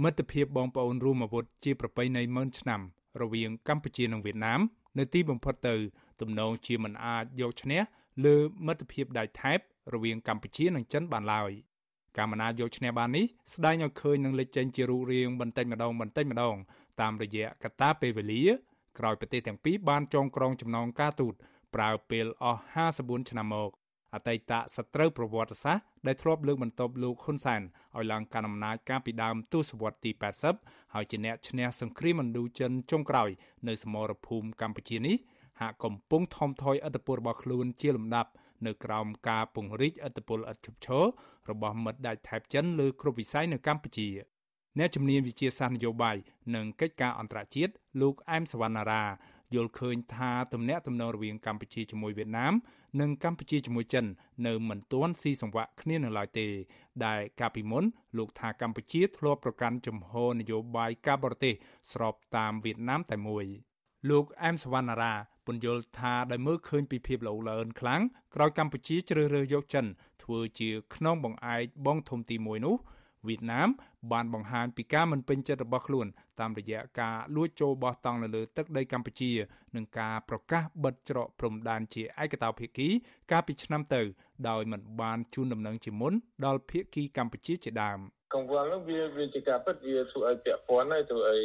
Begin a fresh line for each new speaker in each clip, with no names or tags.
មិត្តភាពបងប្អូនរួមអាវុធជាប្រពៃណីម៉ឺនឆ្នាំ រវាងកម្ពុជានិងវៀតណាម នៅទីបំផុតទៅ ទំនងជាមិនអាចយកឈ្នះលើមិត្តភាពដៃថែបរវាងកម្ពុជានិងចិនបានឡើយកាមណាយកឈ្នះបាននេះស្ដែងឲ្យឃើញនឹងលេចចេញជារូបរាងបន្តិចម្ដងបន្តិចម្ដង តាមរយៈកត្តាពេលវេលាក្រោយប្រទេសទាំងពីរបានចងក្រងចំណងការទូតប្រើពេលអស់54ឆ្នាំមក អតីតសត្រូវប្រវត្តិសាស្ត្រដែលធ្លាប់លើកបន្ទប់លោកហ៊ុនសែនឲ្យឡើងកាន់អំណាចកាលពីដើមទសវត្សរ៍ទី80ហើយជាអ្នកឈ្នះសង្គ្រាមឥណ្ឌូចិនចុងក្រោយ នៅសមរភូមិកម្ពុជានេះហាក់កំពុងថមថយឥទ្ធិពលរបស់ខ្លួនជាលំដាប់នៅក្រោមការពង្រីកឥទ្ធិពលឥតឈប់ឈររបស់មិត្តដាច់ថៃចិនលើគ្រប់វិស័យនៅកម្ពុជាអ្នកជំនាញវិជាសាស្ត្រនយោបាយនិងកិច្ចការអន្តរជាតិលោកអែមសវណ្ណារា យល់ឃើញថាទំនាក់ទំនងរវាងកម្ពុជាជាមួយវៀតណាម និងកម្ពុជាជាមួយចិន នៅមិនទាន់ស៊ីសង្វាក់គ្នានៅឡើយទេ ដែលកាលពីមុនលោកថាកម្ពុជាធ្លាប់ប្រកាន់ជំហរនយោបាយការបរទេសស្របតាមវៀតណាមតែមួយលោកអែមសវណ្ណារាពន្យល់ថាដោយមើលឃើញពីភាពល្អលឿនខ្លាំងក្រោយកម្ពុជាជ្រើសរើសយកចិនធ្វើជាខ្នងបង្អែកបងធំទី1នោះ វៀតណាមបានបង្ហាញពីការមិនពេញចិត្តរបស់ខ្លួន តាមរយៈការលួចចូលបោះតង់នៅលើទឹកដីកម្ពុជា និងការប្រកាសបិទច្រកព្រំដែនជាឯកតោភាគី កាលពីឆ្នាំទៅ ដោយមិនបានជូនដំណឹងជាមុនដល់ភាគីកម្ពុជាជាដើម។
កង្វល់នោះវាវាជាការពិតវាធ្វើឲ្យពាក់ព័ន្ធហើយធ្វើឲ្យ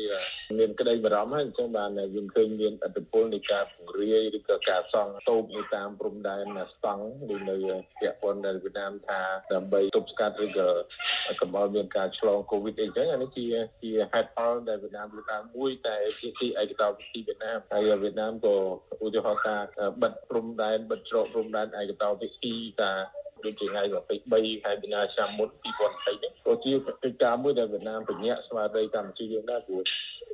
មានក្តីបារម្ភហើយអញ្ចឹងបានយើងឃើញមានអត្តពលនៃការពង្រាយឬក៏ការសង់តូបនៅតាមព្រំដែនស្តង់ដូចនៅពាក់ព័ន្ធនៅវៀតណាមថាដើម្បីទប់ស្កាត់ឬក៏កុំឲ្យមានការឆ្លងកូវីដអីចឹងអានេះជាជាហេតុផលដែលវៀតណាមលើកឡើងមួយតែភាគីឯកតោភាគីវៀតណាមហើយវៀតណាមក៏ឧទាហរណ៍ថាបិទព្រំដែនបិទច្រកព្រំដែនឯកតោភាគីថា ដូចជាថ្ងៃ23ខែមីនាឆ្នាំមុន2020នេះក៏ជាកិច្ចការមួយដែលវៀតណាមបញ្ញាក់ស្មារតីកម្ពុជាយើងដែរព្រោះ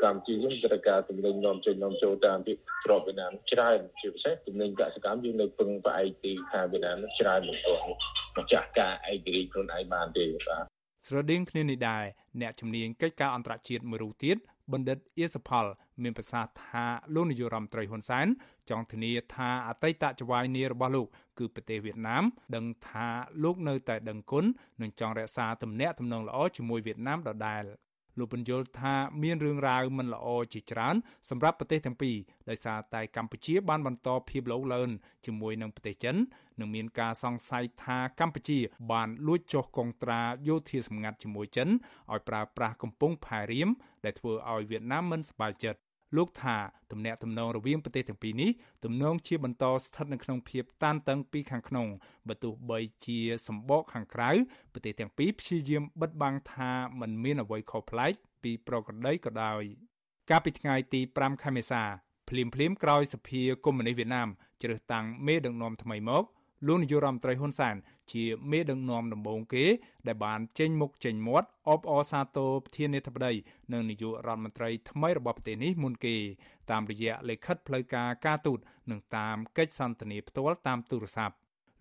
កម្ពុជាយើងត្រូវការទំនិញនាំចេញនាំចូលតាមទីក្របវៀតណាមច្រើនជាពិសេសទំនិញកសិកម្មយើងនៅពឹងផ្អែកទីខាងវៀតណាមច្រើនមិនទាន់ម្ចាស់ការឯករាជ្យខ្លួនឯងបានទេបាទ
ស្រដៀងគ្នានេះដែរអ្នកជំនាញកិច្ចការអន្តរជាតិមួយរូបទៀត បណ្ឌិតអៀសផល មានប្រសាសន៍ថាលោកនាយករដ្ឋមន្ត្រីហ៊ុនសែនចង់ធានាថាអតីតចវាយនីរបស់លោក គឺប្រទេសវៀតណាម ដឹងថាលោកនៅតែដឹងគុណនិងចង់រក្សាទំនាក់ទំនងល្អជាមួយវៀតណាមដដែល លោកបញ្យល់ថាមានរឿងរ៉ាវមិនល្អជាច្រើនសម្រាប់ប្រទេសទាំងពីរដោយសារតែកម្ពុជាបានបន្តភាពលោលឿនជាមួយនឹងប្រទេសចិននិងមានការសង្ស័យថាកម្ពុជា បានលួចចុះកុងត្រាយោធាសម្ងាត់ជាមួយចិនឲ្យប្រើប្រាស់កំពង់ផែរៀមដែលធ្វើឲ្យវៀតណាមមិនសប្បាយចិត្ត លោកថាទំនាក់ទំនងរវាងប្រទេសទាំងពីរនេះទំនងជាបន្តស្ថិតនៅក្នុងភាពតានតឹងពីខាងក្នុងបើទោះបីជាសម្បកខាងក្រៅប្រទេសទាំងពីរព្យាយាមបិទបាំងថាมันមានអ្វីខុសប្លែកពីប្រក្រតីក៏ដោយកាលពីថ្ងៃទី5ខែមេសាភ្លាមភ្លាមក្រោយសភាកុម្មុយនីសវៀតណាមជ្រើសតាំងមេដឹកនាំថ្មីមក លោកនាយករដ្ឋមន្ត្រីហ៊ុនសែនជាមេដឹកនាំដំបូងគេ ដែលបានចេញមុខចេញមាត់អបអរសាទរប្រធានាធិបតីនិងនាយករដ្ឋមន្ត្រីថ្មីរបស់ប្រទេសនេះមុនគេ តាមរយៈលិខិតផ្លូវការការទូតនិងតាមកិច្ចសន្ទនាផ្ទាល់តាមទូរស័ព្ទ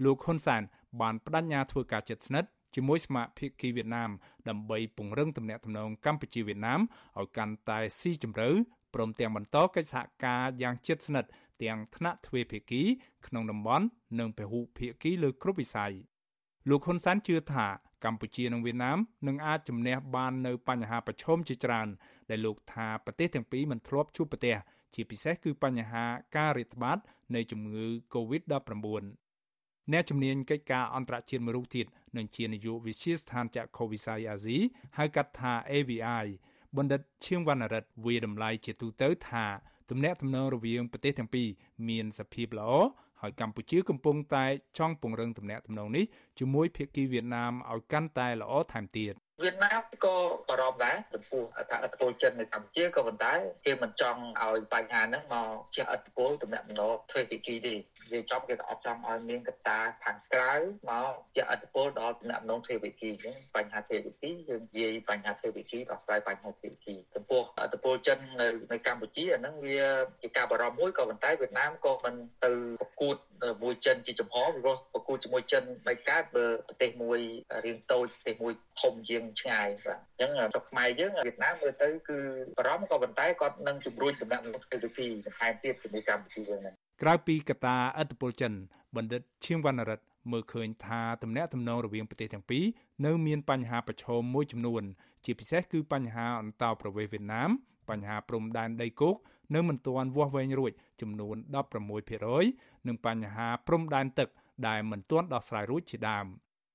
លោកហ៊ុនសែនបានបដិញ្ញាធ្វើការជិតស្និទ្ធជាមួយសមាភិកីវៀតណាមដើម្បីពង្រឹងទំនាក់ទំនងកម្ពុជាវៀតណាមឲ្យកាន់តែស៊ីជម្រៅព្រមទាំងបន្តកិច្ចសហការយ៉ាងជិតស្និទ្ធ ទាំងថ្នាក់ទ្វេភាគី ក្នុងតំបន់និងពហុភាគីលើគ្រប់វិស័យលោកហ៊ុនសែនជឿថាកម្ពុជានិងវៀតណាមនឹងអាចជំនះបាននៅបញ្ហាប្រឈមជាច្រើន ដែលលោកថាប្រទេសទាំងពីរមិនធ្លាប់ជួបប្រទះជាពិសេសគឺបញ្ហាការរាតត្បាតនៃជំងឺ Covid-19 អ្នកជំនាញកិច្ចការអន្តរជាតិមួយរូបទៀតនិងជានាយកវិទ្យាស្ថានចក្ខុវិស័យអាស៊ីហៅកាត់ថា AVI បណ្ឌិតឈៀងវណ្ណរិទ្ធវាតម្លៃជាទូទៅថា ទំនាក់ទំនងរវាងប្រទេសទាំងពីរមានសភាពល្អហើយកម្ពុជាកំពុងតែចង់ពង្រឹងទំនាក់ទំនងនេះជាមួយភាគីវៀតណាមឲ្យកាន់តែល្អថែមទៀត
វៀតណាមក៏បារម្ភដែរចំពោះអធិបតេយ្យចិននៅកម្ពុជាក៏ប៉ុន្តែគេមិនចង់ឲ្យបញ្ហាហ្នឹងមកជះឥទ្ធិពលទំនាក់ទំនងទ្វេភាគីទេនិយាយចំគេក៏អត់ចង់ឲ្យមានកត្តាខាងក្រៅមកជះឥទ្ធិពលដល់ទំនាក់ទំនងទ្វេភាគីអញ្ចឹងបញ្ហាទ្វេភាគីយើងនិយាយបញ្ហាទ្វេភាគីដោះស្រាយបញ្ហាទ្វេភាគីចំពោះឥទ្ធិពលចិននៅនៅកម្ពុជាអាហ្នឹងវាជាការបារម្ភមួយក៏ប៉ុន្តែវៀតណាមក៏មិនទៅប្រកួ តមួយចិនជាចំហព្រោះប្រកួតជាមួយចិនមិនកើតបើប្រទេសមួយរៀងតូចប្រទេសមួយធំជាងឆ្ងាយបាទអញ្ចឹងស្រុកខ្មែរយើងវៀតណាមមើលទៅគឺបារម្ភក៏ប៉ុន្តែគាត់នឹងជំរុញដំណាក់មុខទៅទីបន្ថែមទៀតជាមួយកម្ពុជាយើងហ្នឹង
ក្រៅពីកត្តាឥទ្ធិពលចិនបណ្ឌិតឈៀងវណ្ណរិទ្ធមើលឃើញថាទំនាក់ទំនងរវាងប្រទេសទាំងពីរនៅមានបញ្ហាប្រឈមមួយចំនួន ជាពិសេសគឺបញ្ហាអន្តោប្រវេសន៍វៀតណាមបញ្ហាព្រំដែនដីគោក នៅមិនទាន់វាស់វែងរួចចំនួន16%និងបញ្ហាព្រំដែនទឹក ដែលមិនទាន់ដោះស្រាយរួចជាដើម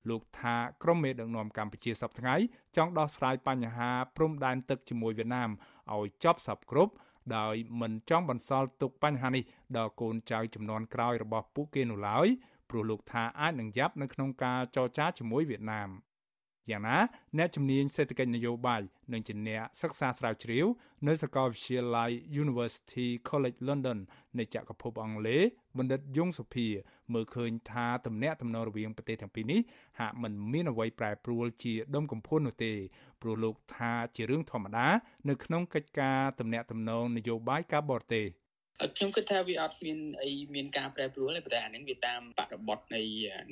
លោកថាក្រមមេដឹកនាំកម្ពុជាសប្តាហ៍ចង់ដោះស្រាយបញ្ហាព្រំដែនទឹកជាមួយវៀតណាមឲ្យចប់សពគ្រប់ដោយមិនចង់បន្សល់ទុកបញ្ហានេះដល់កូនចៅចំនួនក្រោយរបស់ពួកគេនោះឡើយព្រោះលោកថាអាចនឹងយ៉ាប់នៅក្នុងការចរចាជាមួយវៀតណាម យ៉ាងណាអ្នកជំនាញសេដ្ឋកិច្ចនយោបាយនិងជាអ្នកសិក្សាស្រាវជ្រាវនៅសាកលវិទ្យាល័យ University College London នៃចក្រភពអង់គ្លេសបណ្ឌិតយងសុភា មើលឃើញថាទំនាក់ទំនងរវាងប្រទេសទាំងពីរនេះហាក់មិនមានអ្វីប្រែប្រួលជាដុំកំភួននោះទេព្រោះលោកថាជារឿងធម្មតា នៅក្នុងកិច្ចការទំនាក់ទំនងនយោបាយការបរទេស
ខ្ញុំគិតថាវាអត់មានអីមានការប្រែប្រួលទេប៉ុន្តែអានេះវាតាមបរិបទនៃ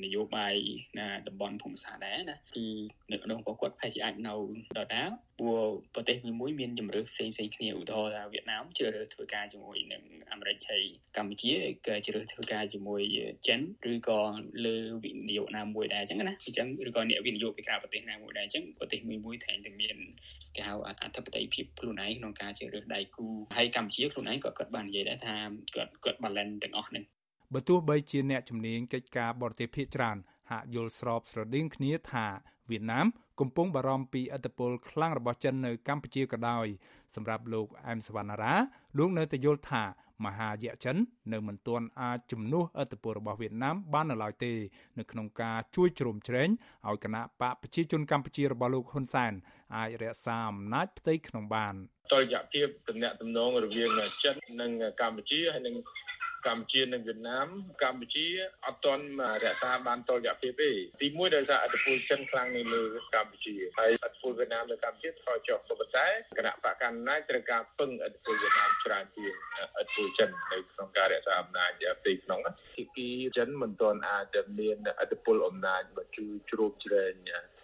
នយោបាយណាតំបន់ភូមិសាស្ត្រដែរណាគឺនៅក្នុងរបស់គាត់ប្រហែលជាអាចនៅដដែលព្រោះប្រទេសមួយមានជំរឿផ្សេងផ្សេងគ្នាឧទាហរណ៍ថាវៀតណាមជ្រើសរើសធ្វើការជាមួយនឹងអាមេរិកហើយកម្ពុជាក៏ជ្រើសធ្វើការជាមួយចិនឬក៏លើវិនិយោគណាមួយដែរអញ្ចឹងណាអញ្ចឹងឬក៏អ្នកវិនិយោគពីក្រៅប្រទេសណាមួយដែរអញ្ចឹងប្រទេសមួយមួយតែងតែមានគេហៅអធិបតេយ្យភាពខ្លួនឯងក្នុងការជ្រើសរើសដៃគូហើយកម្ពុជាខ្លួនឯងក៏គាត់បាននិយាយដែរថាគាត់គាត់ balance ទាំងអស់ហ្នឹង
បើទោះបីជាអ្នកជំនាញកិច្ចការបរទេសភាគច្រើនហាក់យល់ស្របស្រដៀងគ្នាថាវៀតណាមកំពុងបារម្ភពីឥទ្ធិពលខ្លាំងរបស់ចិននៅកម្ពុជាក៏ដោយសម្រាប់លោកអែមសវណ្ណារាលោកនៅតែយល់ថា មហាយៈចិននៅមិនទាន់អាចជំនួសឥទ្ធិពលរបស់វៀតណាមបាននៅឡើយទេ នៅក្នុងការជួយជ្រោមជ្រែងឲ្យគណៈបកប្រជាជនកម្ពុជារបស់លោកហ៊ុនសែនអាចរក្សាអំណាចផ្ទៃក្នុងបាន
តលយៈភាពតំណែងតំណងរវាងចិននិងកម្ពុជាហើយនិង កម្ពុជានិងវៀតណាមកម្ពុជាអត់ទាន់រក្សាបានតុល្យភាពទេទីមួយដោយសារអធិពលចិនខ្លាំងនៅលើកម្ពុជាហើយអធិពលវៀតណាមនៅកម្ពុជាថយចុះក៏ប៉ុន្តែគណៈបកកណ្ដាលត្រូវការពឹងអធិពលវៀតណាមច្រើនជាងអធិពលចិននៅក្នុងការរក្សាអំណាចផ្ទៃក្នុងទីគីចិនមិនទាន់អាចមានអធិពលអំណាចមកជួយជ្រោមជ្រែង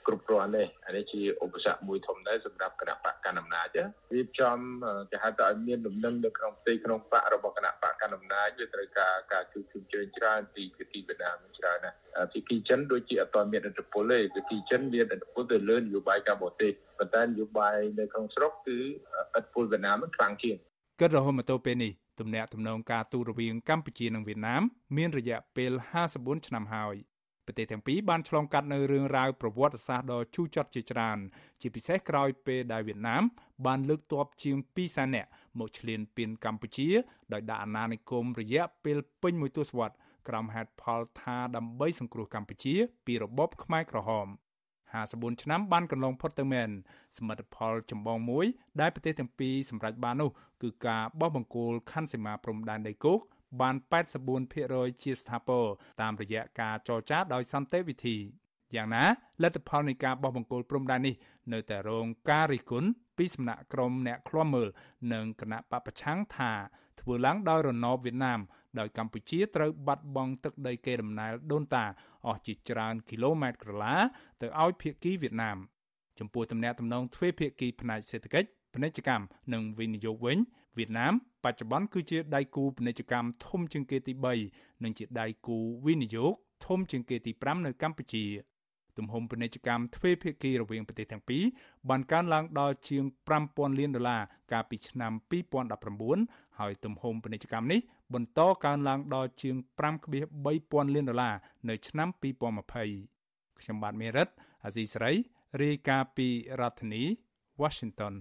គ្រប់គ្រាន់ទេអានេះជាឧបសគ្គមួយធំដែរសម្រាប់គណៈបកកណ្ដាលអំណាចរៀបចំគេហៅថាឲ្យមានលំនឹងនៅក្នុងផ្ទៃក្នុងបករបស់គណៈប កកណ្ដាលអំណាចវាត្រូវការការជួយជម្រៅច្រើនពីភាគីវៀតណាមច្រើនណាភាគីចិនដូចជាអត់មានឥទ្ធិពលទេភាគីចិនមានឥទ្ធិពលទៅលើនយោបាយការបរទេសប៉ុន្តែនយោបាយនៅក្នុងស្រុកគឺឥទ្ធិពលវៀតណាមខ្លាំងជាង
គិតរហូតមកទល់ពេលនេះទំនាក់ទំនងការទូតរវាងកម្ពុជានិងវៀតណាមមានរយៈពេល54ឆ្នាំហើយ ប្រទេសទាំងពីរបានឆ្លងកាត់នៅរឿងរ៉ាវប្រវត្តិសាស្ត្រដ៏ជូរចត់ជាច្រើន ជាពិសេសក្រោយពេលដែលវៀតណាម បានលើកទ័ពជាង2សែននាក់មកឈ្លានពានកម្ពុជាដោយដាក់អាណានិគមរយៈពេលពេញមួយទសវត្សរ៍ក្រោមហេតុផលថាដើម្បីសង្គ្រោះកម្ពុជា ពីរបបខ្មែរក្រហម54ឆ្នាំបានកន្លងផុតទៅមែនសមិទ្ធផលចម្បងមួយ ដែលប្រទេសទាំងពីរសម្រេចបាននោះគឺការបោះបង្គោលខណ្ឌសីមាព្រំដែនដីគោក បាន84%ជាស្ថាពរតាមរយៈការចរចាដោយសន្តិវិធីយ៉ាងណាលទ្ធផលនៃការបោះបង្គោលព្រំដែននេះនៅតែរងការរិះគន់ពីសំណាក់ក្រុមអ្នកឃ្លាំមើលនិងគណៈបពប្រឆាំងថាធ្វើឡើងដោយរណបវៀតណាមដោយកម្ពុជាត្រូវបាត់បង់ទឹកដីកេរដំណែលដូនតាអស់ជាច្រើនគីឡូម៉ែត្រក្រឡាទៅឲ្យភៀកគីវៀតណាមចំពោះទំនាក់ទំនងទ្វេភាគីផ្នែកសេដ្ឋកិច្ចពាណិជ្ជកម្មនិងវិនិយោគវិញ វៀតណាមបច្ចុប្បន្នគឺជាដៃគូពាណិជ្ជកម្មធំជាងគេទី3និងជាដៃគូវិនិយោគធំជាងគេទី5នៅកម្ពុជាទំហំពាណិជ្ជកម្មទ្វេភាគីរវាងប្រទេសទាំងពីរបានកើនឡើងដល់ជាង5000លានដុល្លារកាលពីឆ្នាំ2019ហើយទំហំពាណិជ្ជកម្មនេះបន្តកើនឡើងដល់ជាង5.3000លានដុល្លារនៅឆ្នាំ2020ខ្ញុំបាទមេរិតអាស៊ីសេរីរាយការណ៍ពីរដ្ឋធានី Washington